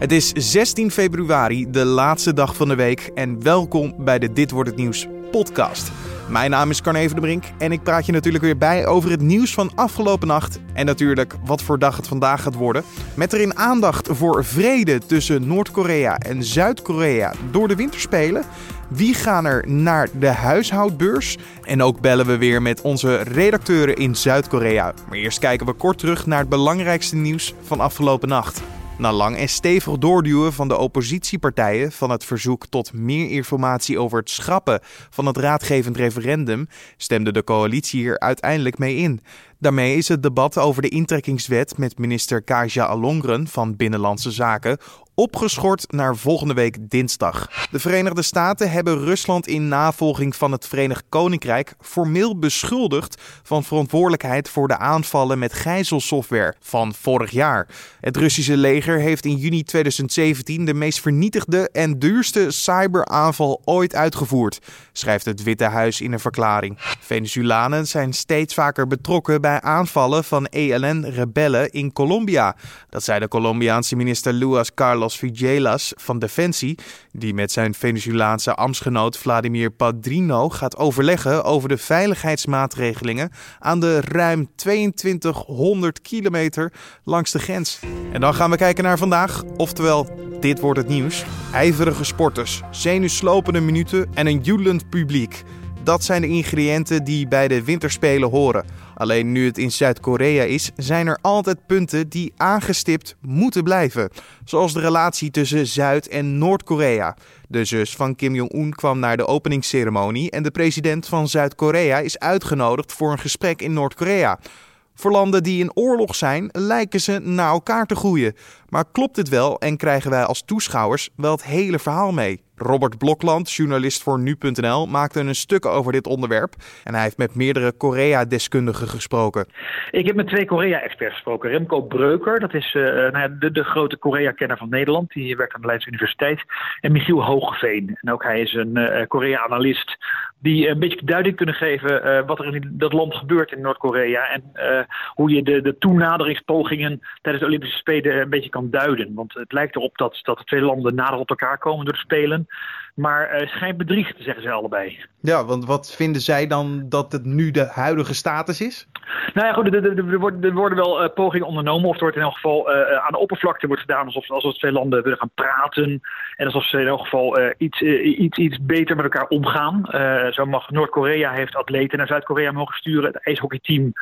Het is 16 februari, de laatste dag van de week. En welkom bij de Dit wordt het nieuws podcast. Mijn naam is Carne de Brink en ik praat je natuurlijk weer bij over het nieuws van afgelopen nacht. En natuurlijk wat voor dag het vandaag gaat worden. Met erin aandacht voor vrede tussen Noord-Korea en Zuid-Korea door de winterspelen. Wie gaan er naar de huishoudbeurs? En ook bellen we weer met onze redacteuren in Zuid-Korea. Maar eerst kijken we kort terug naar het belangrijkste nieuws van afgelopen nacht. Na lang en stevig doorduwen van de oppositiepartijen van het verzoek tot meer informatie over het schrappen van het raadgevend referendum, stemde de coalitie hier uiteindelijk mee in. Daarmee is het debat over de intrekkingswet met minister Kaja Alongren van Binnenlandse Zaken opgeschort naar volgende week dinsdag. De Verenigde Staten hebben Rusland in navolging van het Verenigd Koninkrijk formeel beschuldigd van verantwoordelijkheid voor de aanvallen met gijzelsoftware van vorig jaar. Het Russische leger heeft in juni 2017 de meest vernietigde en duurste cyberaanval ooit uitgevoerd, schrijft het Witte Huis in een verklaring. Venezolanen zijn steeds vaker betrokken bij aanvallen van ELN-rebellen in Colombia. Dat zei de Colombiaanse minister Luis Carlos Carlos van Defensie, die met zijn Venezolaanse ambtsgenoot Vladimir Padrino gaat overleggen over de veiligheidsmaatregelingen aan de ruim 2200 kilometer langs de grens. En dan gaan we kijken naar vandaag, oftewel dit wordt het nieuws. IJverige sporters, zenuwslopende minuten en een joelend publiek. Dat zijn de ingrediënten die bij de winterspelen horen. Alleen nu het in Zuid-Korea is, zijn er altijd punten die aangestipt moeten blijven. Zoals de relatie tussen Zuid- en Noord-Korea. De zus van Kim Jong-un kwam naar de openingsceremonie en de president van Zuid-Korea is uitgenodigd voor een gesprek in Noord-Korea. Voor landen die in oorlog zijn, lijken ze naar elkaar te groeien. Maar klopt dit wel en krijgen wij als toeschouwers wel het hele verhaal mee? Robert Blokland, journalist voor nu.nl, maakte een stuk over dit onderwerp. En hij heeft met meerdere Korea-deskundigen gesproken. Ik heb met twee Korea-experts gesproken. Remco Breuker, dat is uh, nou ja, de, de, grote Korea-kenner van Nederland. Die werkt aan de Leidse Universiteit. En Michiel Hoogeveen. En ook hij is een uh, Korea-analyst die een beetje duiding kunnen geven wat er in dat land gebeurt in Noord-Korea. En hoe je de, de toenaderingspogingen tijdens de Olympische Spelen een beetje kan duiden. Want het lijkt erop dat, dat de twee landen nader op elkaar komen door Spelen. Maar uh, schijnt bedriegt, zeggen ze allebei. Ja, want wat vinden zij dan dat het nu de huidige status is? Nou ja, goed, er, worden, wel uh, pogingen ondernomen. Of er wordt in elk geval uh, aan de oppervlakte wordt gedaan alsof, alsof twee landen willen gaan praten. En alsof ze in elk geval iets, iets, iets beter met elkaar omgaan. zo mag Noord-Korea heeft atleten naar Zuid-Korea mogen sturen. Het ijshockeyteam,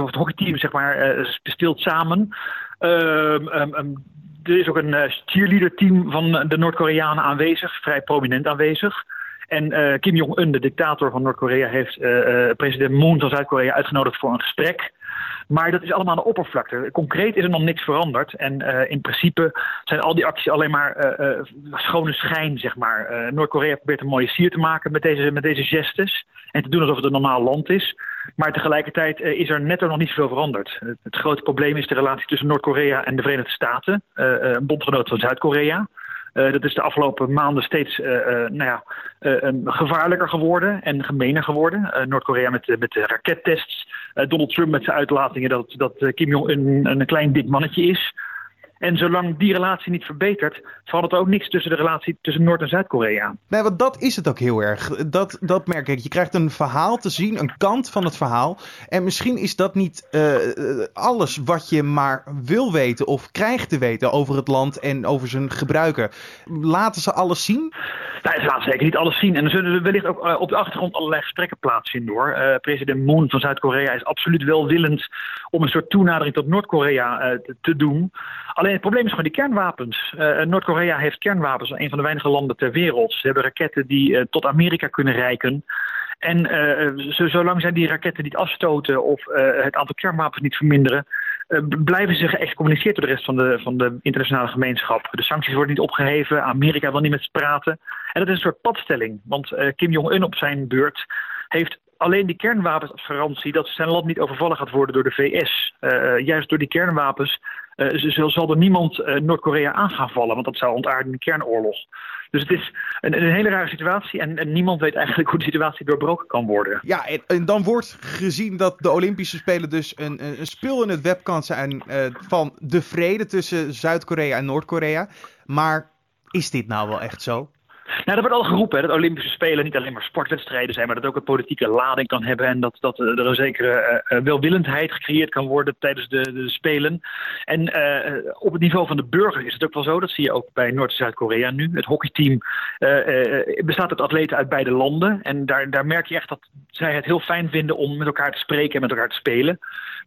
of het hockeyteam zeg maar, speelt samen. Um, um, er is ook een uh, cheerleader-team van de Noord-Koreanen aanwezig, vrij prominent aanwezig. En uh, Kim Jong-un, de dictator van Noord-Korea, heeft president Moon van Zuid-Korea uitgenodigd voor een gesprek. Maar dat is allemaal aan de oppervlakte. Concreet is er nog niks veranderd. En uh, in principe zijn al die acties alleen maar uh, uh, schone schijn, zeg maar. Noord-Korea probeert een mooie sier te maken met deze, met deze gestes. En te doen alsof het een normaal land is. Maar tegelijkertijd is er net nog niet zoveel veranderd. Het grote probleem is de relatie tussen Noord-Korea en de Verenigde Staten. een bondgenoot van Zuid-Korea. Uh, dat is de afgelopen maanden steeds uh, uh, nou ja, gevaarlijker geworden en gemener geworden. Noord-Korea met, met rakettests. Donald Trump met zijn uitlatingen dat, dat Kim Jong-un een, een klein dik mannetje is. En zolang die relatie niet verbetert, verandert er ook niks tussen de relatie tussen Noord- en Zuid-Korea. Nee, want dat is het ook heel erg. Dat, dat merk ik. Je krijgt een verhaal te zien, een kant van het verhaal. En misschien is dat niet uh, alles wat je maar wil weten of krijgt te weten over het land en over zijn gebruiker. Laten ze alles zien? Nou, ze laten zeker niet alles zien. En er zullen wellicht ook uh, op de achtergrond allerlei gesprekken plaatsvinden hoor. Uh, president Moon van Zuid-Korea is absoluut welwillend om een soort toenadering tot Noord-Korea te doen. Alleen het probleem is gewoon die kernwapens. Uh, Noord-Korea heeft kernwapens, een van de weinige landen ter wereld. Ze hebben raketten die uh, tot Amerika kunnen reiken. En zolang zij die raketten niet afstoten of het aantal kernwapens niet verminderen, blijven ze geëxcommuniceerd door de rest van de, van de internationale gemeenschap. De sancties worden niet opgeheven, Amerika wil niet met ze praten. En dat is een soort padstelling, want Kim Jong-un op zijn beurt heeft alleen die kernwapens als garantie dat zijn land niet overvallen gaat worden door de VS. juist door die kernwapens uh, zal er niemand Noord-Korea aan gaan vallen, want dat zou ontaarden in een kernoorlog. Dus het is een, een hele rare situatie en, niemand weet eigenlijk hoe de situatie doorbroken kan worden. Ja, en, dan wordt gezien dat de Olympische Spelen dus een, een spil in het web kan zijn van de vrede tussen Zuid-Korea en Noord-Korea. Maar is dit nou wel echt zo? Nou, er wordt al geroepen hè, dat Olympische Spelen niet alleen maar sportwedstrijden zijn, maar dat ook een politieke lading kan hebben en dat, dat er een zekere uh, welwillendheid gecreëerd kan worden tijdens de, de Spelen. En op het niveau van de burger is het ook wel zo, dat zie je ook bij Noord- en Zuid-Korea nu. Het hockeyteam bestaat uit atleten uit beide landen en daar, daar merk je echt dat zij het heel fijn vinden om met elkaar te spreken en met elkaar te spelen.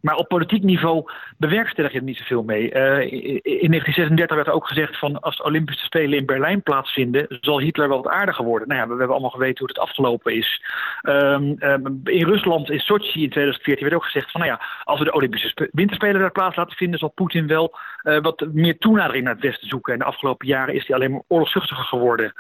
Maar op politiek niveau bewerkstellig je er niet zoveel mee. Uh, in 1936 werd er ook gezegd van als de Olympische Spelen in Berlijn plaatsvinden, zal Hitler wel wat aardiger worden. Nou ja, we, hebben allemaal geweten hoe het afgelopen is. Um, um, in Rusland, in Sochi in 2014 werd ook gezegd van nou ja, als we de Olympische Winterspelen daar plaats laten vinden, zal Poetin wel uh, wat meer toenadering naar het Westen zoeken. En de afgelopen jaren is hij alleen maar oorlogzuchtiger geworden.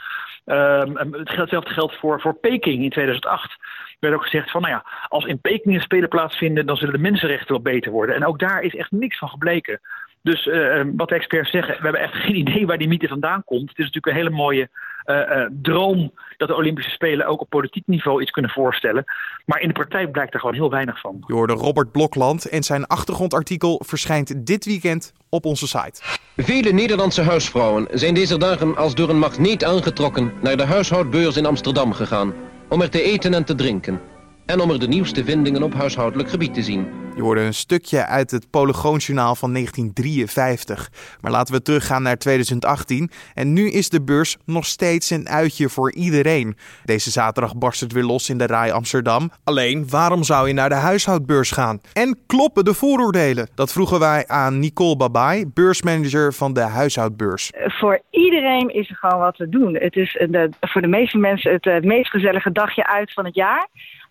Um, hetzelfde geldt voor, voor Peking in 2008 werd ook gezegd van, nou ja, als in Peking een spelen plaatsvinden, dan zullen de mensenrechten wel beter worden. En ook daar is echt niks van gebleken. Dus uh, wat de experts zeggen, we hebben echt geen idee waar die mythe vandaan komt. Het is natuurlijk een hele mooie uh, uh, droom dat de Olympische Spelen ook op politiek niveau iets kunnen voorstellen. Maar in de praktijk blijkt er gewoon heel weinig van. Je hoorde Robert Blokland en zijn achtergrondartikel verschijnt dit weekend op onze site. Vele Nederlandse huisvrouwen zijn deze dagen als door een magneet aangetrokken naar de huishoudbeurs in Amsterdam gegaan om er te eten en te drinken. En om er de nieuwste vindingen op huishoudelijk gebied te zien. Je hoorde een stukje uit het Polygoonjournaal van 1953. Maar laten we teruggaan naar 2018. En nu is de beurs nog steeds een uitje voor iedereen. Deze zaterdag barst het weer los in de Rai Amsterdam. Alleen, waarom zou je naar de huishoudbeurs gaan? En kloppen de vooroordelen? Dat vroegen wij aan Nicole Babai, beursmanager van de huishoudbeurs. Voor iedereen is er gewoon wat te doen. Het is voor de meeste mensen het, het meest gezellige dagje uit van het jaar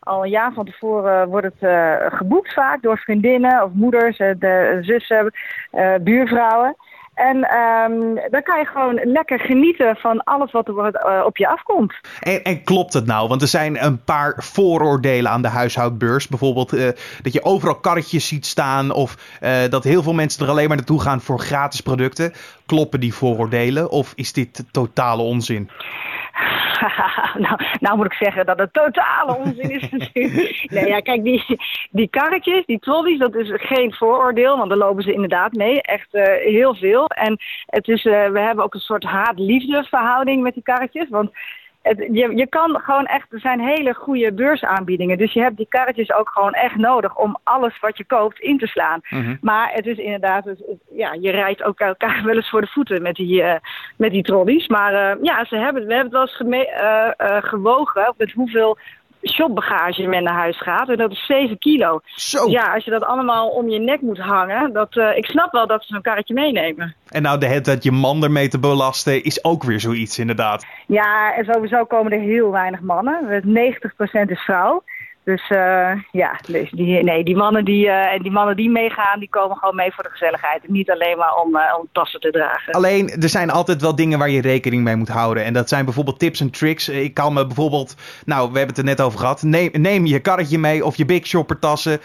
al een jaar van tevoren wordt het uh, geboekt vaak door vriendinnen of moeders, uh, de zussen, uh, buurvrouwen. En um, dan kan je gewoon lekker genieten van alles wat er op je afkomt. En, en, klopt het nou? Want er zijn een paar vooroordelen aan de huishoudbeurs. Bijvoorbeeld dat je overal karretjes ziet staan of dat heel veel mensen er alleen maar naartoe gaan voor gratis producten. Kloppen die vooroordelen of is dit totale onzin? nou, nou moet ik zeggen dat het totale onzin is natuurlijk. nee, ja, kijk, die, die karretjes, die trolleys, dat is geen vooroordeel, want daar lopen ze inderdaad mee. Echt uh, heel veel. En het is, uh, we hebben ook een soort haat-liefde verhouding met die karretjes. Want je, je kan gewoon echt, er zijn hele goede beursaanbiedingen. Dus je hebt die karretjes ook gewoon echt nodig om alles wat je koopt in te slaan. Mm-hmm. Maar het is inderdaad, het, het, ja, je rijdt ook elkaar wel eens voor de voeten met die, uh, met die trolleys. Maar uh, ja, ze hebben, we hebben het wel eens uh, gewogen met hoeveel shopbagage men naar huis gaat. En dat is 7 kilo. Zo. Ja, als je dat allemaal om je nek moet hangen. Dat, uh, ik snap wel dat ze zo'n karretje meenemen. En nou, de, dat je man ermee te belasten is ook weer zoiets inderdaad. Ja, en sowieso komen er heel weinig mannen. 90% is vrouw. Dus uh, ja, dus die, nee, die, mannen die, uh, die mannen die meegaan, die komen gewoon mee voor de gezelligheid. Niet alleen maar om, uh, om tassen te dragen. Alleen, er zijn altijd wel dingen waar je rekening mee moet houden. En dat zijn bijvoorbeeld tips en tricks. Ik kan me bijvoorbeeld, nou, we hebben het er net over gehad. Neem, neem je karretje mee of je Big Shopper tassen.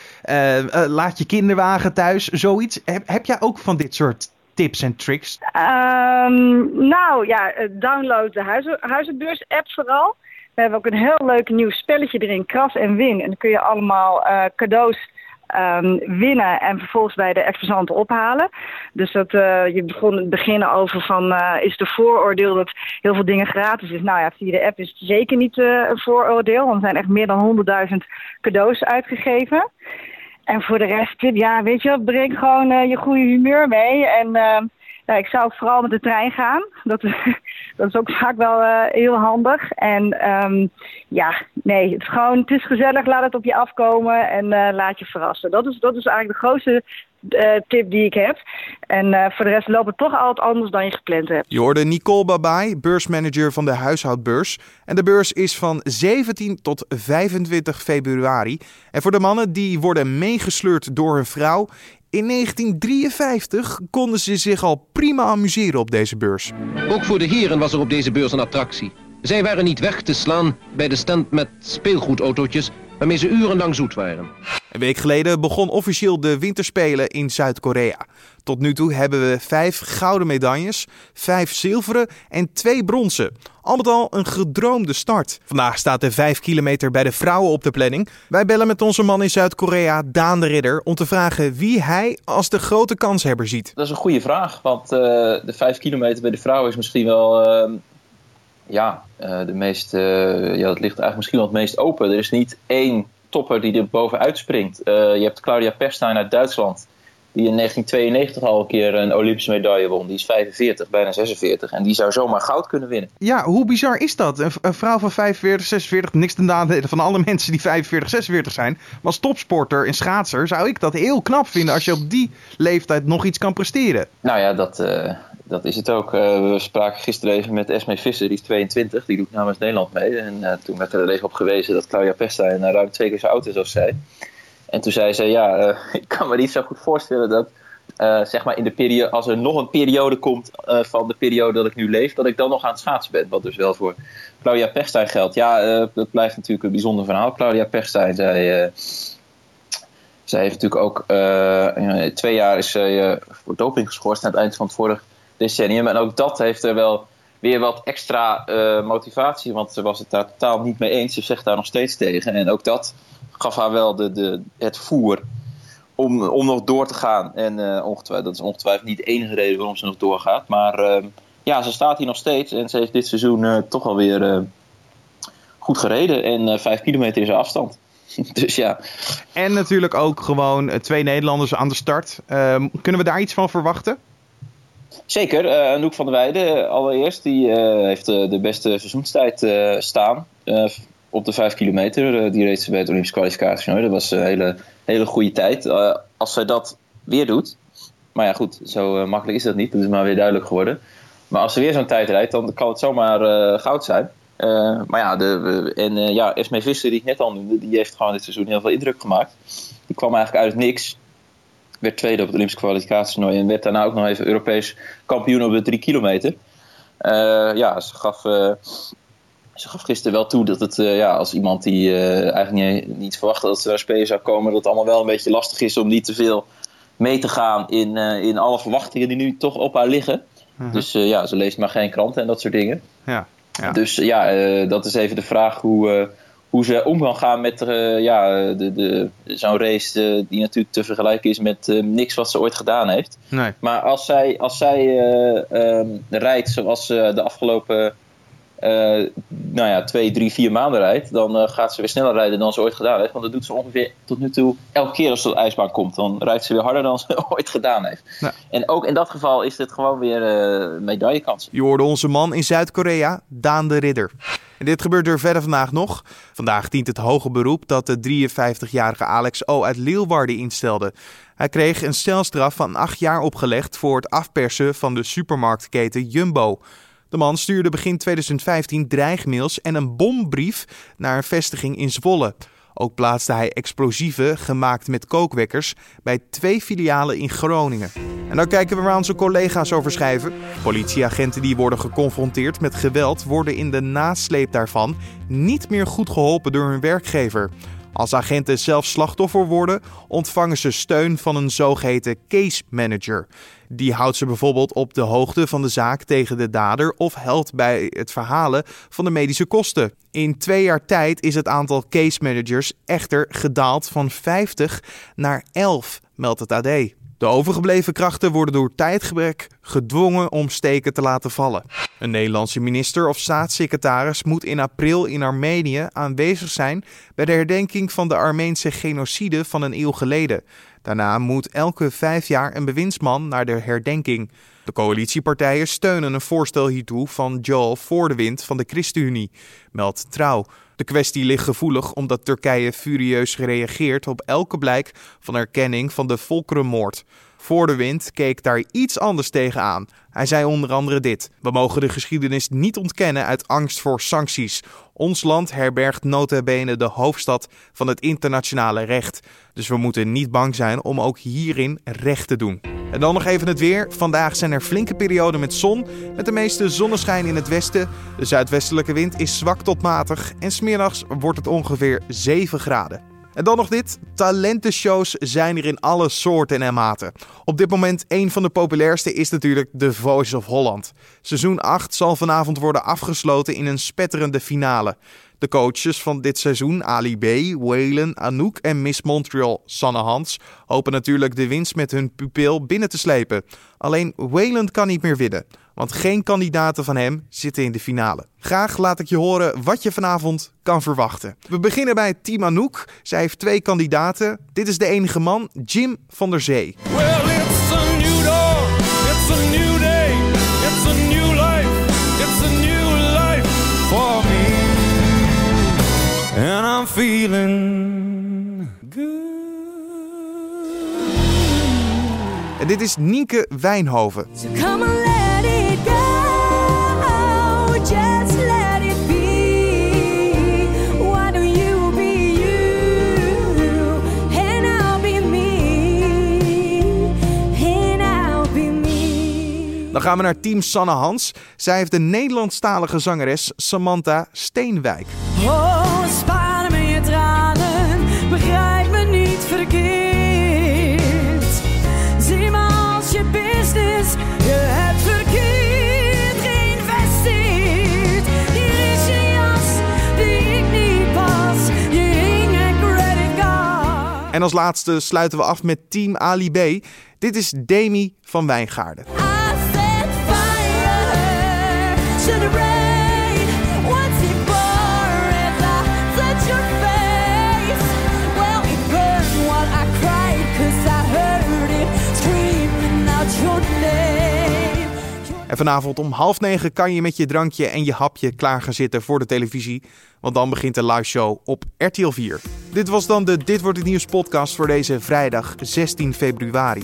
laat je kinderwagen thuis, zoiets. Heb, heb jij ook van dit soort tips en tricks? Um, nou ja, download de huizen, huizenbeurs app vooral. We hebben ook een heel leuk nieuw spelletje erin, Kras en Win. En dan kun je allemaal uh, cadeaus um, winnen en vervolgens bij de exposanten ophalen. Dus dat uh, je begon beginnen over van is de vooroordeel dat heel veel dingen gratis is. Nou ja, via de app is het zeker niet een vooroordeel. Want er zijn echt meer dan 100.000 cadeaus uitgegeven. En voor de rest, ja, weet je, breng gewoon je goede humeur mee. En ja, ik zou vooral met de trein gaan. Dat, dat is ook vaak wel uh, heel handig. En um, ja, nee, het is gewoon, het is gezellig. Laat het op je afkomen en uh, laat je verrassen. Dat is, dat is eigenlijk de grootste tip die ik heb. En voor de rest loopt het toch altijd anders dan je gepland hebt. Je hoorde Nicole Babai, beursmanager van de huishoudbeurs. En de beurs is van 17 tot 25 februari. En voor de mannen die worden meegesleurd door hun vrouw in 1953 konden ze zich al prima amuseren op deze beurs. Ook voor de heren was er op deze beurs een attractie. Zij waren niet weg te slaan bij de stand met speelgoedautootjes, waarmee ze urenlang zoet waren. Een week geleden begon officieel de winterspelen in Zuid-Korea. Tot nu toe hebben we vijf gouden medailles, vijf zilveren en twee bronzen. Al met al een gedroomde start. Vandaag staat de 5 kilometer bij de vrouwen op de planning. Wij bellen met onze man in Zuid-Korea, Daan de Ridder, om te vragen wie hij als de grote kanshebber ziet. Dat is een goede vraag, want uh, de 5 kilometer bij de vrouwen is misschien wel uh, ja, uh, de meest, ja, dat ligt eigenlijk misschien wel het meest open. Er is niet één topper die er bovenuit springt. je hebt Claudia Perstein uit Duitsland die in 1992 al een keer een Olympische medaille won. Die is 45, bijna 46. En die zou zomaar goud kunnen winnen. Ja, hoe bizar is dat? Een, vrouw van 45, 46, niks ten nadele van alle mensen die 45, 46 zijn. Maar als topsporter en schaatser zou ik dat heel knap vinden als je op die leeftijd nog iets kan presteren. Nou ja, dat, uh, dat is het ook. Uh, we spraken gisteren even met Esme Visser, die is 22. Die doet namens Nederland mee. En uh, toen werd er even op gewezen dat Claudia Pesta ruim twee keer zo oud is als zij. En toen zei ze, ja, uh, ik kan me niet zo goed voorstellen dat, uh, zeg maar in de periode, als er nog een periode komt uh, van de periode dat ik nu leef, dat ik dan nog aan het schaatsen ben. Wat dus wel voor Claudia Pechstein geldt. Ja, dat blijft natuurlijk een bijzonder verhaal. Claudia Pechstein, zij, zij heeft natuurlijk ook twee jaar is zij voor doping geschorst aan het eind van het vorige decennium. En ook dat heeft er wel weer wat extra motivatie, want ze was het daar totaal niet mee eens. Ze zegt daar nog steeds tegen. En ook dat gaf haar wel de, de, het voer om, om nog door te gaan. En uh, ongetwijfeld, dat is ongetwijfeld niet de enige reden waarom ze nog doorgaat. Maar uh, ja, ze staat hier nog steeds en ze heeft dit seizoen uh, toch alweer goed gereden. En vijf kilometer is haar afstand. dus ja. En natuurlijk ook gewoon twee Nederlanders aan de start. Ehm, kunnen we daar iets van verwachten? Zeker. Anouk van der Weijden allereerst. Die heeft de beste seizoenstijd staan op de 5 kilometer. Uh, die reed ze bij het Olympisch kwalificatie. Dat was een hele, hele goede tijd. Uh, als zij dat weer doet. Maar ja, goed, zo uh, makkelijk is dat niet. Dat is maar weer duidelijk geworden. Maar als ze weer zo'n tijd rijdt, dan kan het zomaar goud zijn. maar ja, de, en ja, Esme Visser, die ik net al noemde, die heeft gewoon dit seizoen heel veel indruk gemaakt. Die kwam eigenlijk uit niks. Werd tweede op het Olympisch kwalificatietoernooi. En werd daarna ook nog even Europees kampioen op de 3 kilometer. ja, ze gaf ze gaf gisteren wel toe dat het, uh, ja, als iemand die uh, eigenlijk niet, niet verwachtte dat ze daar spelen zou komen, dat het allemaal wel een beetje lastig is om niet te veel mee te gaan in, uh, in alle verwachtingen die nu toch op haar liggen. -huh. Dus ja, ze leest maar geen kranten en dat soort dingen. Ja, ja. Dus ja, dat is even de vraag hoe, hoe ze om kan gaan met ja, de, de, zo'n race die natuurlijk te vergelijken is met niks wat ze ooit gedaan heeft. Nee. Maar als zij, als zij um, rijdt zoals de afgelopen nou ja, twee, drie, vier maanden rijdt, dan uh, gaat ze weer sneller rijden dan ze ooit gedaan heeft. Want dat doet ze ongeveer tot nu toe elke keer als ze op de ijsbaan komt. Dan rijdt ze weer harder dan ze ooit gedaan heeft. Ja. En ook in dat geval is dit gewoon weer uh, medaillekans. Je hoorde onze man in Zuid-Korea, Daan de Ridder. En dit gebeurt er verder vandaag nog. Vandaag dient het hoge beroep dat de 53-jarige Alex O. uit Leeuwarden instelde. Hij kreeg een celstraf van acht jaar opgelegd voor het afpersen van de supermarktketen Jumbo. De man stuurde begin 2015 dreigmails en een bombrief naar een vestiging in Zwolle. Ook plaatste hij explosieven gemaakt met kookwekkers bij twee filialen in Groningen. En dan kijken we waar onze collega's over schrijven. Politieagenten die worden geconfronteerd met geweld worden in de nasleep daarvan niet meer goed geholpen door hun werkgever. Als agenten zelf slachtoffer worden, ontvangen ze steun van een zogeheten case manager. Die houdt ze bijvoorbeeld op de hoogte van de zaak tegen de dader of helpt bij het verhalen van de medische kosten. In twee jaar tijd is het aantal case managers echter gedaald van 50 naar 11, meldt het AD. De overgebleven krachten worden door tijdgebrek gedwongen om steken te laten vallen. Een Nederlandse minister of staatssecretaris moet in april in Armenië aanwezig zijn bij de herdenking van de Armeense genocide van een eeuw geleden. Daarna moet elke vijf jaar een bewindsman naar de herdenking. De coalitiepartijen steunen een voorstel hiertoe van Joel Voordewind van de ChristenUnie, meldt Trouw. De kwestie ligt gevoelig omdat Turkije furieus reageert op elke blijk van erkenning van de volkerenmoord. voor de wind keek daar iets anders tegenaan. Hij zei onder andere dit: We mogen de geschiedenis niet ontkennen uit angst voor sancties. Ons land herbergt nota bene de hoofdstad van het internationale recht. Dus we moeten niet bang zijn om ook hierin recht te doen. En dan nog even het weer. Vandaag zijn er flinke perioden met zon, met de meeste zonneschijn in het westen. De zuidwestelijke wind is zwak tot matig en smiddags wordt het ongeveer 7 graden. En dan nog dit. Talentenshows zijn er in alle soorten en maten. Op dit moment een van de populairste is natuurlijk The Voice of Holland. Seizoen 8 zal vanavond worden afgesloten in een spetterende finale. De coaches van dit seizoen, Ali B, Waylon, Anouk en Miss Montreal, Sanne Hans, hopen natuurlijk de winst met hun pupil binnen te slepen. Alleen Waylon kan niet meer winnen, want geen kandidaten van hem zitten in de finale. Graag laat ik je horen wat je vanavond kan verwachten. We beginnen bij Team Anouk. Zij heeft twee kandidaten. Dit is de enige man, Jim van der Zee. Feeling good. En dit is Nienke Wijnhoven. So come on, let it go. Just let it be. Why you be you? And I'll be me. And I'll be me. Dan gaan we naar team Sanne Hans. Zij heeft de Nederlandstalige zangeres Samantha Steenwijk. Oh, En als laatste sluiten we af met Team Ali B. Dit is Demi van Wijngaarden. En vanavond om half negen kan je met je drankje en je hapje klaar gaan zitten voor de televisie. Want dan begint de live show op RTL 4. Dit was dan de Dit Wordt Het Nieuws podcast voor deze vrijdag 16 februari.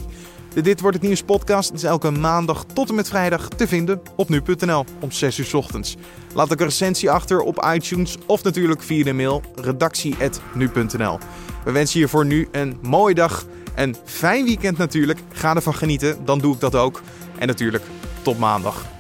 De Dit Wordt Het Nieuws podcast is elke maandag tot en met vrijdag te vinden op nu.nl om 6 uur s ochtends. Laat ook een recensie achter op iTunes of natuurlijk via de mail redactie.nu.nl. We wensen je voor nu een mooie dag, een fijn weekend natuurlijk. Ga ervan genieten, dan doe ik dat ook. En natuurlijk tot maandag.